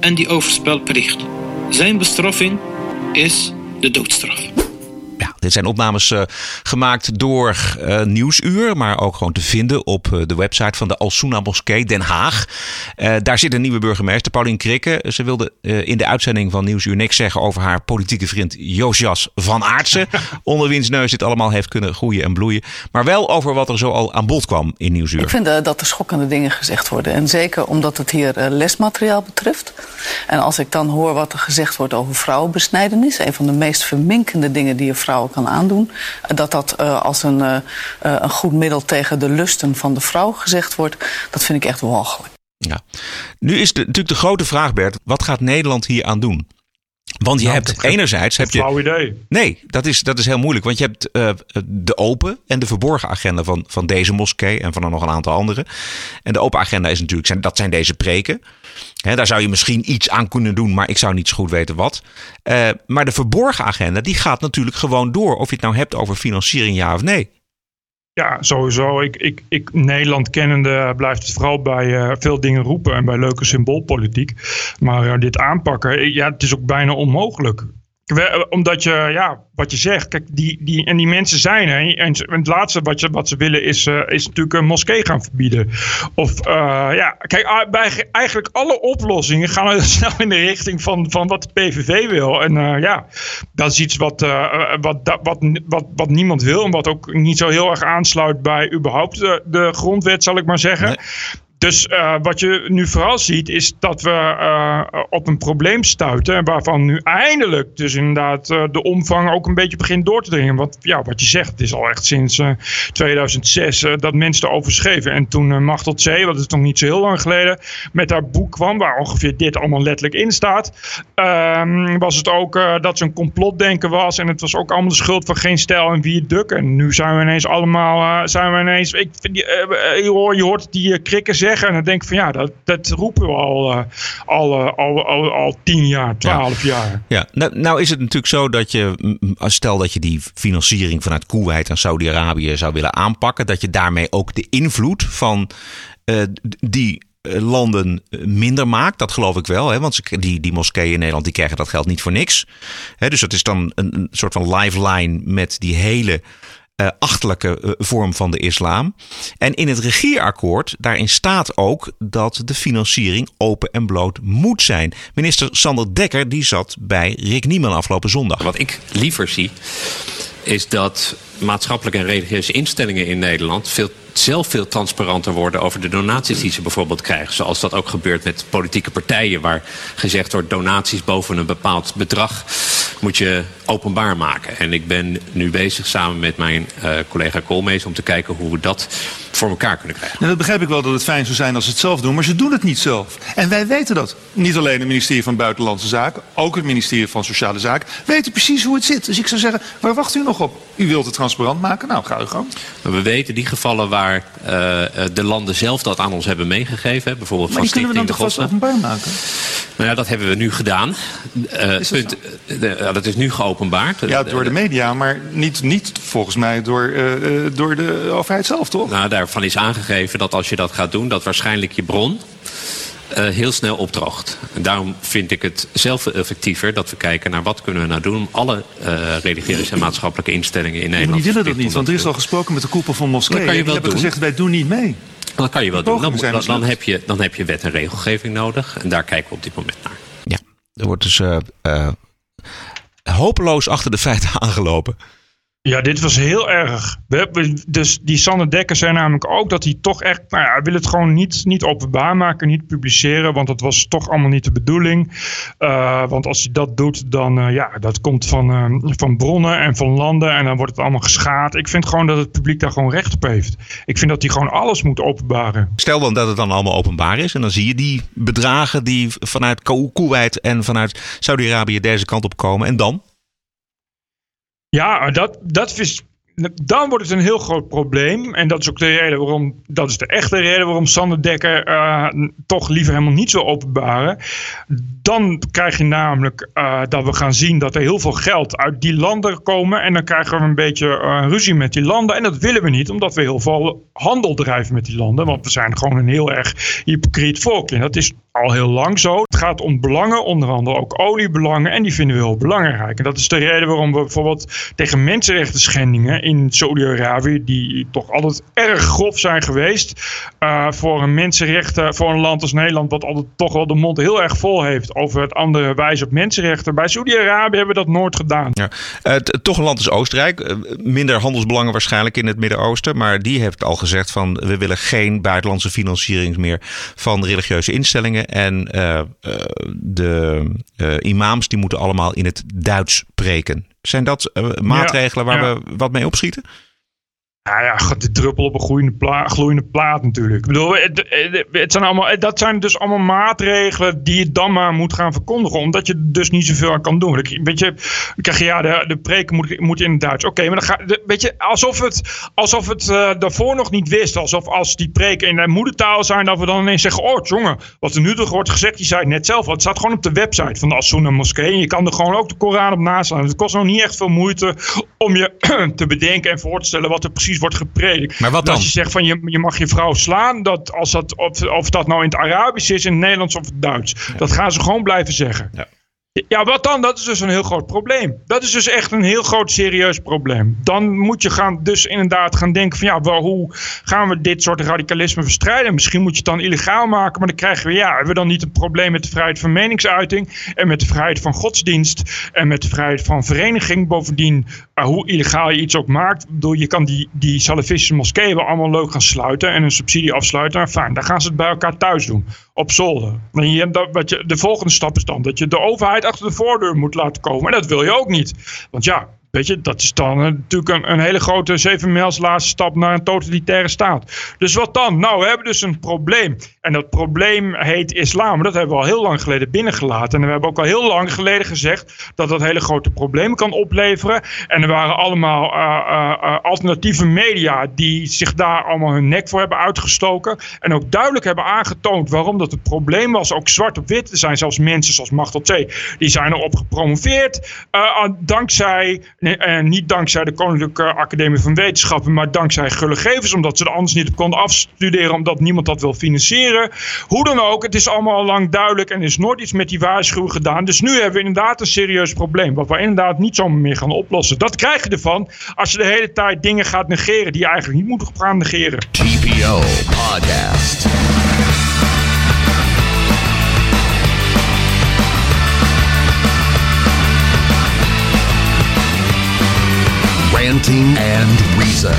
en die overspel pleegt. Zijn bestraffing is de doodstraf. Dit zijn opnames uh, gemaakt door uh, Nieuwsuur, maar ook gewoon te vinden op uh, de website van de Al-Souna Moskee Den Haag. daar zit een nieuwe burgemeester, Paulien Krikke. Ze wilde in de uitzending van Nieuwsuur niks zeggen over haar politieke vriend Josias van Aartsen. onder wiens neus dit allemaal heeft kunnen groeien en bloeien. Maar wel over wat er zo al aan bod kwam in Nieuwsuur. Ik vind dat er schokkende dingen gezegd worden. En zeker omdat het hier lesmateriaal betreft. En als ik dan hoor wat er gezegd wordt over vrouwenbesnijdenis, een van de meest verminkende dingen die je vrouwen kan aandoen. Dat dat uh, als een, uh, een goed middel tegen de lusten van de vrouw gezegd wordt, dat vind ik echt walgelijk. Ja. Nu is natuurlijk de grote vraag, Bert, wat gaat Nederland hier aan doen? Want je Nou, hebt heb enerzijds. Heb je, flauw idee. Nee, dat is, dat is heel moeilijk. Want je hebt uh, de open en de verborgen agenda van, van deze moskee en van er nog een aantal andere. En de open agenda is natuurlijk, zijn, dat zijn deze preken. He, daar zou je misschien iets aan kunnen doen, maar ik zou niet zo goed weten wat. Uh, maar de verborgen agenda, die gaat natuurlijk gewoon door. Of je het nou hebt over financiering, ja of nee. Ja, sowieso. Ik, ik, ik, Nederland kennende blijft het vooral bij uh, veel dingen roepen en bij leuke symboolpolitiek. Maar uh, dit aanpakken, ja, het is ook bijna onmogelijk. We, omdat je, ja, wat je zegt, kijk, die, die, en die mensen zijn er. En het laatste wat, je, wat ze willen is, uh, is natuurlijk een moskee gaan verbieden. Of, uh, ja, kijk, bij eigenlijk alle oplossingen gaan we snel in de richting van, van wat de PVV wil. En ja, dat is iets wat, wat, wat, wat, wat niemand wil. En wat ook niet zo heel erg aansluit bij überhaupt de, grondwet, zal ik maar zeggen. Dus uh, wat je nu vooral ziet is dat we uh, op een probleem stuiten. Waarvan nu eindelijk dus inderdaad uh, de omvang ook een beetje begint door te dringen. Want ja, wat je zegt, het is al echt sinds 2006 dat mensen erover schreven. En toen Machtel C, wat is nog niet zo heel lang geleden, met haar boek kwam. Waar ongeveer dit allemaal letterlijk in staat. ehm, was het ook dat ze een complotdenken was. En het was ook allemaal de schuld van geen stijl en wie het duk. En nu zijn we ineens allemaal, zijn we ineens, ik, je hoort die krikken zeggen. En dan denk ik van ja, dat, dat roepen we al, uh, al, uh, al, al, al tien jaar, twaalf ja. jaar. Ja, nou, nou, is het natuurlijk zo dat je, stel dat je die financiering vanuit Kuwait en Saudi-Arabië zou willen aanpakken, dat je daarmee ook de invloed van uh, die landen minder maakt. Dat geloof ik wel. Hè? Want die, die moskeeën in Nederland die krijgen dat geld niet voor niks. Hè, dus dat is dan een, een soort van lifeline met die hele uh, achterlijke uh, vorm van de islam. En in het regierakkoord, daarin staat ook dat de financiering open en bloot moet zijn. Minister Sander Dekker, die zat bij Rick Nieman afgelopen zondag. Wat ik liever zie, is dat maatschappelijke en religieuze instellingen in Nederland veel, zelf veel transparanter worden over de donaties die ze bijvoorbeeld krijgen. Zoals dat ook gebeurt met politieke partijen, waar gezegd wordt donaties boven een bepaald bedrag moet je openbaar maken. En ik ben nu bezig samen met mijn uh, collega Koolmees om te kijken hoe we dat voor elkaar kunnen krijgen. Nou, dat begrijp ik wel dat het fijn zou zijn als ze het zelf doen, maar ze doen het niet zelf. En wij weten dat. Niet alleen het ministerie van Buitenlandse Zaken, ook het ministerie van Sociale Zaken weten precies hoe het zit. Dus ik zou zeggen, waar wacht u nog op? U wilt het transparant maken? Nou, ga u gang. We weten die gevallen waar uh, de landen zelf dat aan ons hebben meegegeven. Bijvoorbeeld maar van die kunnen we dan toch vast openbaar maken? Nou ja, dat hebben we nu gedaan. Uh, is punt, de, ja, dat is nu geopenbaard. Ja, door de media, maar niet, niet volgens mij door, uh, door de overheid zelf, toch? Nou, daarvan is aangegeven dat als je dat gaat doen, dat waarschijnlijk je bron uh, heel snel opdroogt. En daarom vind ik het zelf effectiever dat we kijken naar wat kunnen we nou doen om alle uh, religieuze en maatschappelijke instellingen in Nederland. Maar die willen dat niet, want er is al gesproken met de koepel van moskeeën. Dat kan je wel die hebben doen. gezegd, wij doen niet mee. Dat kan je wel doen. Dan, dan, heb je, dan heb je wet en regelgeving nodig. En daar kijken we op dit moment naar. Ja, er wordt dus uh, hopeloos achter de feiten aangelopen. Ja, dit was heel erg. We, we, dus die Sander Dekker zei namelijk ook dat hij toch echt, nou ja, hij wil het gewoon niet, niet openbaar maken, niet publiceren, want dat was toch allemaal niet de bedoeling. Uh, want als hij dat doet, dan uh, ja, dat komt van, uh, van bronnen en van landen en dan wordt het allemaal geschaad. Ik vind gewoon dat het publiek daar gewoon recht op heeft. Ik vind dat hij gewoon alles moet openbaren. Stel dan dat het dan allemaal openbaar is en dan zie je die bedragen die vanuit Kuwait en vanuit Saudi-Arabië deze kant op komen en dan? Ja, dat, dat is, dan wordt het een heel groot probleem. En dat is ook de reden waarom, dat is de echte reden waarom Sander Dekker uh, toch liever helemaal niet wil openbaren. Dan krijg je namelijk uh, dat we gaan zien dat er heel veel geld uit die landen komen. En dan krijgen we een beetje uh, ruzie met die landen. En dat willen we niet, omdat we heel veel handel drijven met die landen. Want we zijn gewoon een heel erg hypocriet volk. En dat is al heel lang zo. Het gaat om belangen, onder andere ook oliebelangen. En die vinden we heel belangrijk. En dat is de reden waarom we bijvoorbeeld tegen mensenrechten schendingen in Saudi-Arabië, die toch altijd erg grof zijn geweest, uh, voor een mensenrechten, voor een land als Nederland, wat altijd toch wel de mond heel erg vol heeft over het andere wijze op mensenrechten. Bij Saudi-Arabië hebben we dat nooit gedaan. Ja. Uh, toch een land is Oostenrijk. Uh, minder handelsbelangen waarschijnlijk in het Midden-Oosten. Maar die heeft al gezegd van we willen geen buitenlandse financiering meer van religieuze instellingen. En uh, de imams die moeten allemaal in het Duits preken. Zijn dat maatregelen ja, waar ja. we wat mee opschieten? Ja, ja, de druppel op een gloeiende, gloeiende plaat natuurlijk. Ik bedoel, het, zijn allemaal, dat zijn dus allemaal maatregelen die je dan maar moet gaan verkondigen. Omdat je dus niet zoveel aan kan doen. Weet je, dan krijg je, ja, de, de preek moet, moet in het Duits. Oké, maar dan ga, weet je, alsof het, alsof het uh, daarvoor nog niet wist. Alsof als die preken in de moedertaal zijn, dat we dan ineens zeggen, oh jongen, wat er nu toch wordt gezegd, je zei het net zelf. Het staat gewoon op de website van de Asuna Moskee. En je kan er gewoon ook de Koran op naslaan. Het kost nog niet echt veel moeite om je te bedenken en voor te stellen wat er precies wordt gepredikt. Maar wat dan? Als je zegt van je, je mag je vrouw slaan, dat als dat, of, of dat nou in het Arabisch is, in het Nederlands of het Duits. Dat gaan ze gewoon blijven zeggen. Ja. Ja, wat dan? Dat is dus een heel groot probleem. Dat is dus echt een heel groot serieus probleem. Dan moet je gaan, dus inderdaad gaan denken van ja, wel, hoe gaan we dit soort radicalisme bestrijden? Misschien moet je het dan illegaal maken, maar dan krijgen we ja, hebben we dan niet een probleem met de vrijheid van meningsuiting en met de vrijheid van godsdienst en met de vrijheid van vereniging. Bovendien, uh, hoe illegaal je iets ook maakt, bedoel, je kan die, die salafistische moskeeën wel allemaal leuk gaan sluiten en een subsidie afsluiten. Nou, fijn, dan gaan ze het bij elkaar thuis doen, op zolder. En je, dat, wat je, de volgende stap is dan dat je de overheid achter de voordeur moet laten komen. En dat wil je ook niet. Want ja, Weet je, dat is dan natuurlijk een, hele grote zeven mijls laatste stap naar een totalitaire staat. Dus wat dan? Nou, we hebben dus een probleem. En dat probleem heet islam. Dat hebben we al heel lang geleden binnengelaten. En we hebben ook al heel lang geleden gezegd dat dat hele grote problemen kan opleveren. En er waren allemaal uh, uh, alternatieve media die zich daar allemaal hun nek voor hebben uitgestoken. En ook duidelijk hebben aangetoond waarom dat het probleem was. Ook zwart op wit. Er zijn zelfs mensen zoals Machtel C. Die zijn erop gepromoveerd. dankzij eh, niet dankzij de Koninklijke Academie van Wetenschappen, maar dankzij gullegevers, omdat ze er anders niet konden afstuderen, omdat niemand dat wil financieren. Hoe dan ook, het is allemaal al lang duidelijk en is nooit iets met die waarschuwing gedaan. Dus nu hebben we inderdaad een serieus probleem, wat we inderdaad niet zomaar meer gaan oplossen. Dat krijg je ervan als je de hele tijd dingen gaat negeren die je eigenlijk niet moet gaan negeren. TPO Podcast. Ranting and Reason.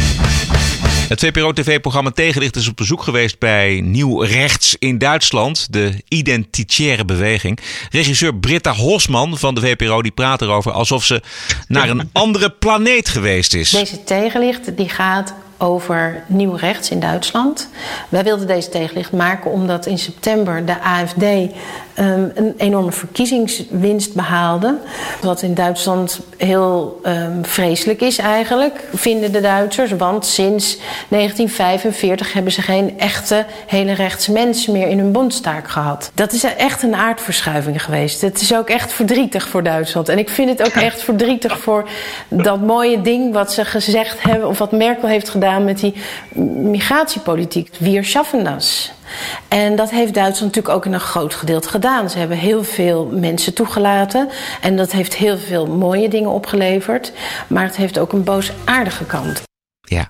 Het VPRO-TV-programma Tegenlicht is op bezoek geweest bij Nieuw Rechts in Duitsland, de identitaire beweging. Regisseur Britta Hosman van de VPRO die praat erover alsof ze naar een andere planeet geweest is. Deze tegenlicht die gaat over nieuw rechts in Duitsland. Wij wilden deze tegenlicht maken omdat in september de AFD um, een enorme verkiezingswinst behaalde. Wat in Duitsland heel um, vreselijk is eigenlijk, vinden de Duitsers. Want sinds 1945 hebben ze geen echte hele rechtse mensen meer in hun bondstaak gehad. Dat is echt een aardverschuiving geweest. Het is ook echt verdrietig voor Duitsland. En ik vind het ook echt verdrietig voor dat mooie ding wat ze gezegd hebben, of wat Merkel heeft gedaan met die migratiepolitiek. Wir schaffen das. En dat heeft Duitsland natuurlijk ook in een groot gedeelte gedaan. Ze hebben heel veel mensen toegelaten. En dat heeft heel veel mooie dingen opgeleverd. Maar het heeft ook een boosaardige kant. Ja.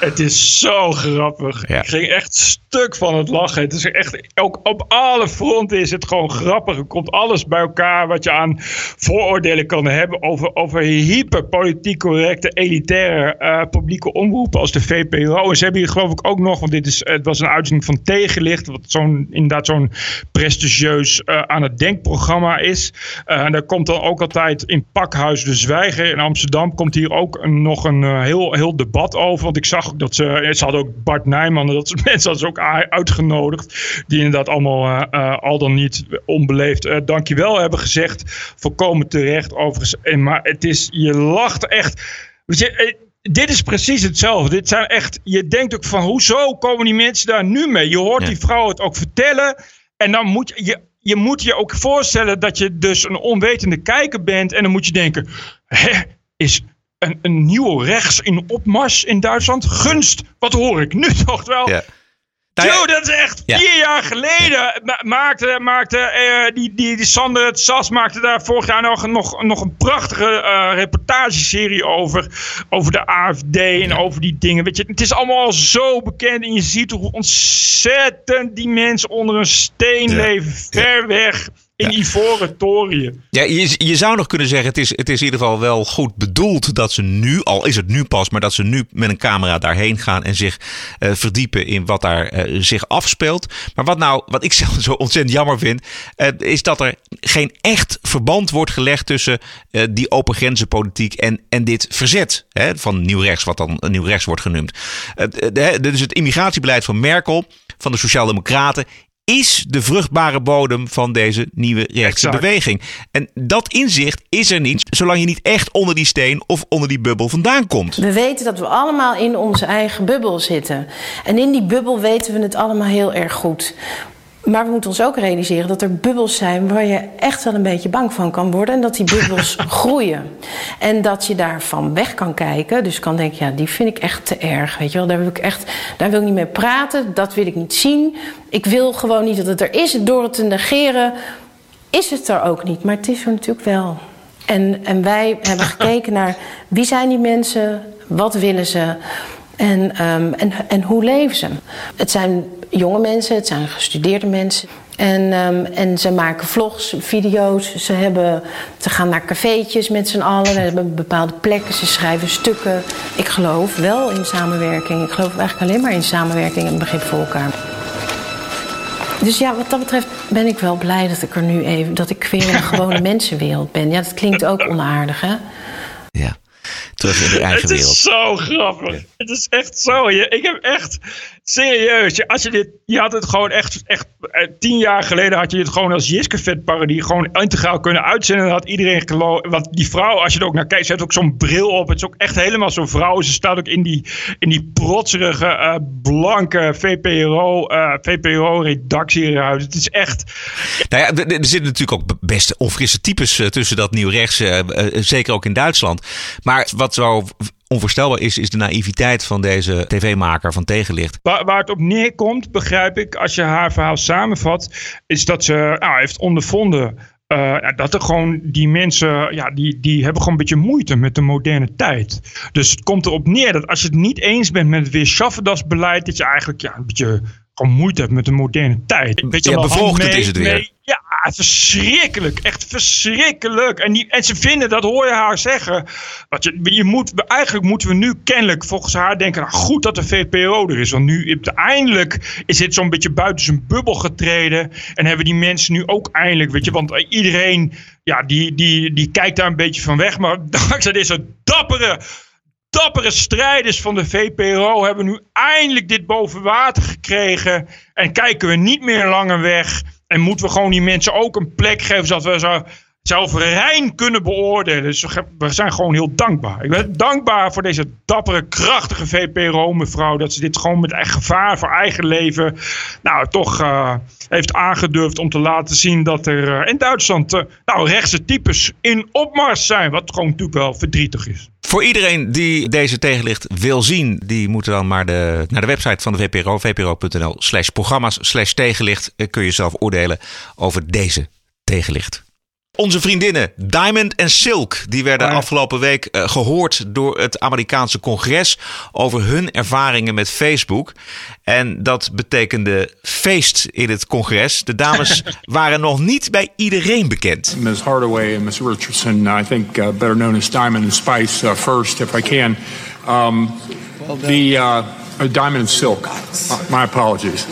Het is zo grappig. Ja. Ik ging echt stuk van het lachen. Het is echt, ook op alle fronten is het gewoon grappig. Er komt alles bij elkaar wat je aan vooroordelen kan hebben over, over hyperpolitiek correcte, elitaire uh, publieke omroepen als de VPRO. En ze hebben hier geloof ik ook nog, want dit is, het was een uitzending van Tegenlicht, wat zo'n, inderdaad zo'n prestigieus uh, aan het denkprogramma is. Uh, en daar komt dan ook altijd in Pakhuis de Zwijger in Amsterdam, komt hier ook een, nog een heel, heel debat over. Want ik zag ook dat ze, ze hadden ook Bart Nijman, dat soort mensen hadden ze ook uitgenodigd. Die inderdaad allemaal uh, uh, al dan niet onbeleefd dankjewel hebben gezegd. Volkomen terecht overigens. En, maar het is, je lacht echt. Je, dit is precies hetzelfde. Dit zijn echt, je denkt ook van hoezo komen die mensen daar nu mee? Je hoort Ja. die vrouw het ook vertellen. En dan moet je, je, je moet je ook voorstellen dat je dus een onwetende kijker bent. En dan moet je denken, hè, is een, een nieuwe rechts in opmars in Duitsland? Gunst, wat hoor ik nu toch wel? Ja. Nou ja, dat is echt Ja. vier jaar geleden. ma- Maakte, maakte eh, die, die, die Sander het Sas maakte daar vorig jaar nog, nog, nog een prachtige eh, reportageserie over. Over de AFD en over die dingen. Weet je, het is allemaal al zo bekend. En je ziet hoe ontzettend die mensen onder een steen leven. Ver weg in ivoren toriën. Ja, je, je zou nog kunnen zeggen, het is, het is in ieder geval wel goed bedoeld dat ze nu, al is het nu pas, maar dat ze nu met een camera daarheen gaan en zich eh, verdiepen in wat daar eh, zich afspeelt. Maar wat nou, wat ik zelf zo ontzettend jammer vind, eh, is dat er geen echt verband wordt gelegd tussen die open grenzenpolitiek en, en dit verzet hè, van nieuw rechts, wat dan nieuw rechts wordt genoemd. De- dus het immigratiebeleid van Merkel, van de Sociaaldemocraten, is de vruchtbare bodem van deze nieuwe rechtse Exact. beweging. En dat inzicht is er niet, zolang je niet echt onder die steen of onder die bubbel vandaan komt. We weten dat we allemaal in onze eigen bubbel zitten. En in die bubbel weten we het allemaal heel erg goed. Maar we moeten ons ook realiseren dat er bubbels zijn waar je echt wel een beetje bang van kan worden. En dat die bubbels groeien. En dat je daarvan weg kan kijken. Dus kan denken, ja, die vind ik echt te erg. Weet je wel, daar wil ik echt, daar wil ik niet mee praten. Dat wil ik niet zien. Ik wil gewoon niet dat het er is. Door het te negeren is het er ook niet. Maar het is er natuurlijk wel. En, en wij hebben gekeken naar wie zijn die mensen, wat willen ze en, ehm, en, en hoe leven ze. Het zijn jonge mensen, het zijn gestudeerde mensen. En, ehm, en ze maken vlogs, video's. Ze, hebben, ze gaan naar cafeetjes met z'n allen. Ze hebben bepaalde plekken. Ze schrijven stukken. Ik geloof wel in samenwerking. Ik geloof eigenlijk alleen maar in samenwerking en begrip voor elkaar. Dus ja, wat dat betreft ben ik wel blij dat ik er nu even, dat ik weer in een gewone mensenwereld ben. Ja, dat klinkt ook onaardig, hè? Terug in de eigen Het is wereld. zo grappig. Het is echt zo. Je, ik heb echt serieus. Je, als je dit, je had het gewoon echt, echt eh, tien jaar geleden had je dit gewoon als Jiske parodie gewoon integraal kunnen uitzenden. Dan had iedereen geloof. Want die vrouw, als je er ook naar kijkt, ze heeft ook zo'n bril op. Het is ook echt helemaal zo'n vrouw. Ze staat ook in die, in die protserige, eh, blanke VPRO, eh, VPRO-redactieruit. Het is echt. Nou ja, er er zitten natuurlijk ook best onfrisse types tussen dat nieuw rechts, eh, zeker ook in Duitsland. Maar wat zo onvoorstelbaar is, is de naïviteit van deze tv-maker van Tegenlicht. Waar, waar het op neerkomt, begrijp ik, als je haar verhaal samenvat, is dat ze nou, heeft ondervonden. eh, dat er gewoon die mensen, ja, die, die hebben gewoon een beetje moeite met de moderne tijd. Dus het komt erop neer dat als je het niet eens bent met het Weerschaffendas-beleid, dat je eigenlijk ja, een beetje gewoon moeite hebt met de moderne tijd. Weet je Ja, mee- is het weer. mee- ja, verschrikkelijk. Echt verschrikkelijk. En, die, en ze vinden, dat hoor je haar zeggen. Want je, je moet, eigenlijk moeten we nu kennelijk volgens haar denken... Nou, goed dat de VPRO er is. Want nu uiteindelijk is dit zo'n beetje buiten zijn bubbel getreden. En hebben die mensen nu ook eindelijk... Weet je, want iedereen ja, die, die, die kijkt daar een beetje van weg. Maar dankzij deze dappere dappere strijders van de VPRO hebben nu eindelijk dit boven water gekregen. En kijken we niet meer langer weg. En moeten we gewoon die mensen ook een plek geven zodat we ze zelf rein kunnen beoordelen. Dus we zijn gewoon heel dankbaar. Ik ben dankbaar voor deze dappere, krachtige VPRO-mevrouw. Dat ze dit gewoon met echt gevaar voor eigen leven. Nou, toch eh, heeft aangedurfd om te laten zien dat er eh, in Duitsland. eh, nou, rechtse types in opmars zijn. Wat gewoon natuurlijk wel verdrietig is. Voor iedereen die deze tegenlicht wil zien, die moet dan maar de, naar de website van de VPRO, vpro.nl slash programma's slash tegenlicht. Kun je zelf oordelen over deze tegenlicht. Onze vriendinnen Diamond en Silk, die werden afgelopen week eh, gehoord door het Amerikaanse congres over hun ervaringen met Facebook. En dat betekende feest in het congres. De dames waren nog niet bij iedereen bekend. Ms. Hardaway and Ms. Richardson, I think uh, better known as Diamond and Spice, uh, first, if I can. Um, the uh, Diamond and Silk. My apologies.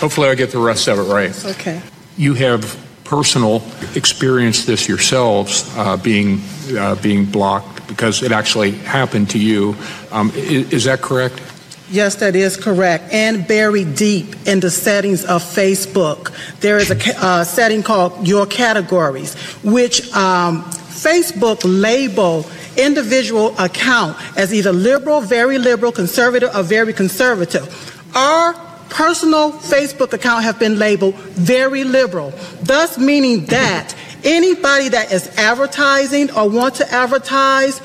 Hopefully, I get the rest of it right. Okay. You have personal experience this yourselves, uh, being uh, being blocked because it actually happened to you. Um, is, is that correct? Yes, that is correct. And buried deep in the settings of Facebook, there is a uh, setting called Your Categories, which um, Facebook label individual account as either liberal, very liberal, conservative, or very conservative. Our personal Facebook account have been labeled very liberal, thus meaning that anybody that is advertising or want to advertise,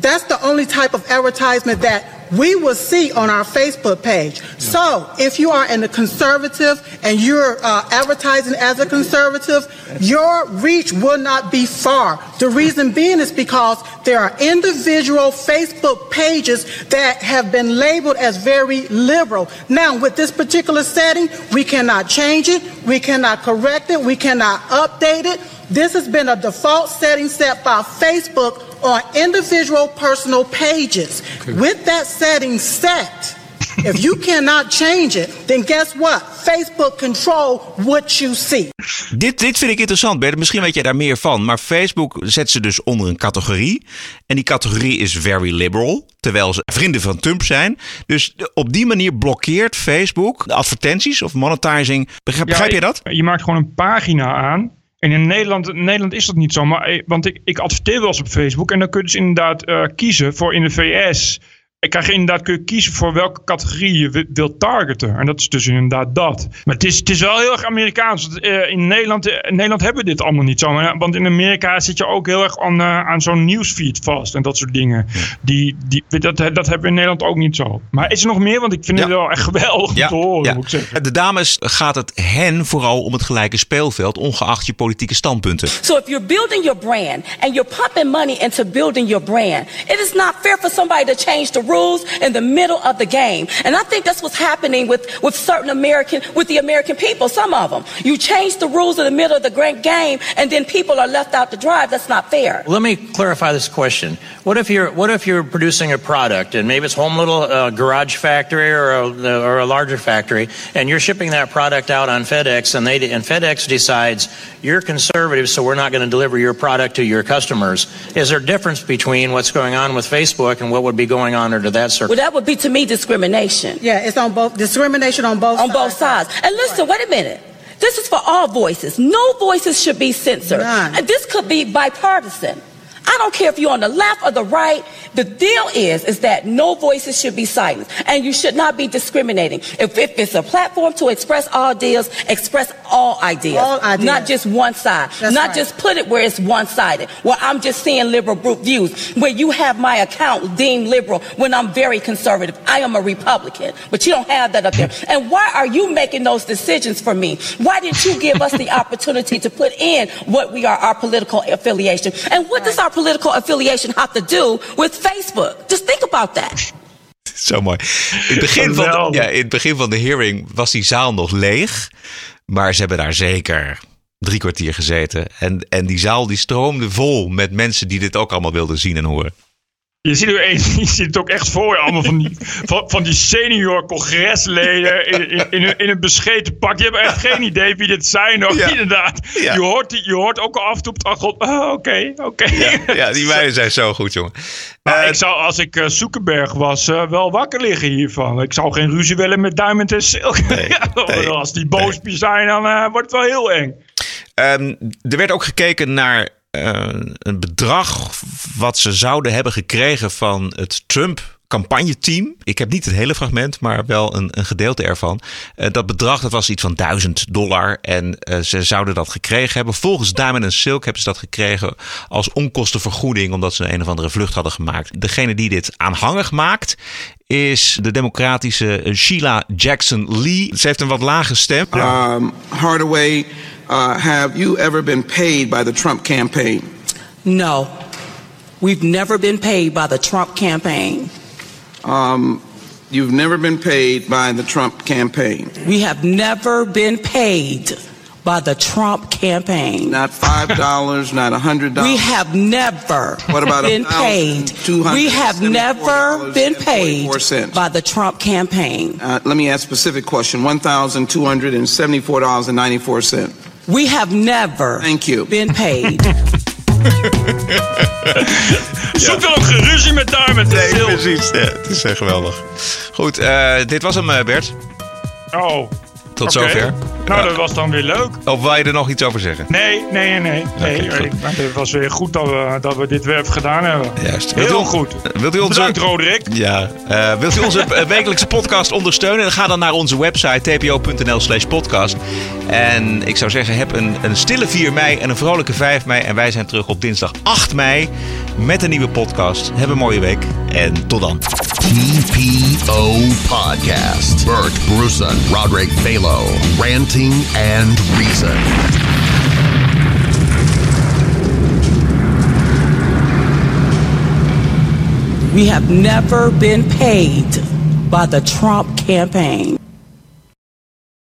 that's the only type of advertisement that we will see on our Facebook page. So if you are in the conservative and you're uh, advertising as a conservative, your reach will not be far. The reason being is because there are individual Facebook pages that have been labeled as very liberal. Now, with this particular setting, we cannot change it, we cannot correct it, we cannot update it. This has been a default setting set by Facebook on individual personal pages. With that setting set, if you cannot change it, then guess what? Facebook control what you see. Dit, dit vind ik interessant, Bert. Misschien weet jij daar meer van. Maar Facebook zet ze dus onder een categorie. En die categorie is very liberal. Terwijl ze vrienden van Trump zijn. Dus op die manier blokkeert Facebook de advertenties of monetizing. Begrijp, Ja, begrijp je dat? Je maakt gewoon een pagina aan. En in Nederland, Nederland is dat niet zo. Maar, eh, want ik, ik adverteer wel eens op Facebook. En dan kun je dus inderdaad eh, kiezen voor in de VS. Ik krijg inderdaad kun je kiezen voor welke categorie je wi- wilt targeten. En dat is dus inderdaad dat. Maar het is, het is wel heel erg Amerikaans. Want, eh, in, Nederland, eh, in Nederland hebben we dit allemaal niet zo. Maar, want in Amerika zit je ook heel erg aan, eh, aan zo'n nieuwsfeed vast. En dat soort dingen. Die, die, dat, dat hebben we in Nederland ook niet zo. Maar is er nog meer? Want ik vind het wel echt geweldig te horen, moet ik zeggen. De dames gaat het hen vooral om het gelijke speelveld, ongeacht je politieke standpunten. So if you're building your brand and you're pumping money into building your brand, it is not fair for somebody to change the rules in the middle of the game. And I think that's what's happening with, with certain American, with the American people, some of them. You change the rules in the middle of the great game and then people are left out to drive. That's not fair. Let me clarify this question. What if you're what if you're producing a product and maybe it's home little uh, garage factory or a, or a larger factory and you're shipping that product out on FedEx and they and FedEx decides you're conservative so we're not going to deliver your product to your customers. Is there a difference between what's going on with Facebook and what would be going on under that Well, that would be to me discrimination. Yeah, it's on both discrimination on both on both sides. And listen, wait a minute. This is for all voices. No voices should be censored. And this could be bipartisan. I don't care if you're on the left or the right. The deal is, is that no voices should be silenced, and you should not be discriminating. If, if it's a platform to express all deals, express all ideas, All ideas. not just one side. That's not right. just put it where it's one-sided. Where I'm just seeing liberal group views. Where you have my account deemed liberal when I'm very conservative. I am a Republican, but you don't have that up there. And why are you making those decisions for me? Why didn't you give us the opportunity to put in what we are, our political affiliation? And what does our political affiliation have to do with Facebook? Just think about that. Zo mooi. In het, begin van de, ja, in het begin van de hearing was die zaal nog leeg. Maar ze hebben daar zeker drie kwartier gezeten. En, en die zaal die stroomde vol met mensen die dit ook allemaal wilden zien en horen. Je ziet, er, je ziet het ook echt voor je, allemaal van die, van, van die senior congresleden in, in, in, een, in een bescheten pak. Je hebt echt geen idee wie dit zijn nog, inderdaad. Ja. Je, hoort, je hoort ook al af en toe op de achtergrond, oh, oké, oké. Ja, die meiden zijn zo goed, jongen. Maar ik zou, als ik eh, Zuckerberg was, eh, wel wakker liggen hiervan. Ik zou geen ruzie willen met Diamond en Silk. Als die boos zijn, dan eh, wordt het wel heel eng. Ehm, er werd ook gekeken naar eh, een bedrag wat ze zouden hebben gekregen van het Trump campagneteam. Ik heb niet het hele fragment, maar wel een, een gedeelte ervan. Eh, dat bedrag dat was iets van 1000 dollar en eh, ze zouden dat gekregen hebben. Volgens Diamond Silk hebben ze dat gekregen als onkostenvergoeding omdat ze een of andere vlucht hadden gemaakt. Degene die dit aanhangig maakt is de democratische Sheila Jackson Lee. Ze heeft een wat lage stem. Um, Hardaway, uh, have you ever been paid by the Trump campaign? No. We've never been paid by the Trump campaign. Um, you've never been paid by the Trump campaign. We have never been paid by the Trump campaign. Not five dollars, not a hundred dollars. We have never What about been paid. We have never been paid by the Trump campaign. Uh, let me ask a specific question. One thousand two hundred and seventy-four dollars and ninety-four cent. We have never Thank you. been paid. Zoek dan ook geen ruzie met Diamond en Nee, precies. Ja, het is echt geweldig. Goed, eh, dit was hem, eh, Bert. Oh. Tot zover. Nou, dat was dan weer leuk. Of wil je er nog iets over zeggen? Nee, nee, nee. nee. nee goed. maar het was weer goed dat we, dat we dit even gedaan hebben. Juist. U Heel goed. Wilt u onze... Bedankt, Roderick. Ja. Eh, wilt u onze wekelijkse podcast ondersteunen? Ga dan naar onze website tpo.nl slash podcast. En ik zou zeggen, heb een, een stille 4 mei en een vrolijke 5 mei. En wij zijn terug op dinsdag 8 mei met een nieuwe podcast. Heb een mooie week en tot dan. TPO Podcast. Bert Bruson, Roderick Balo, ranting and reason. We have never been paid by the Trump campaign.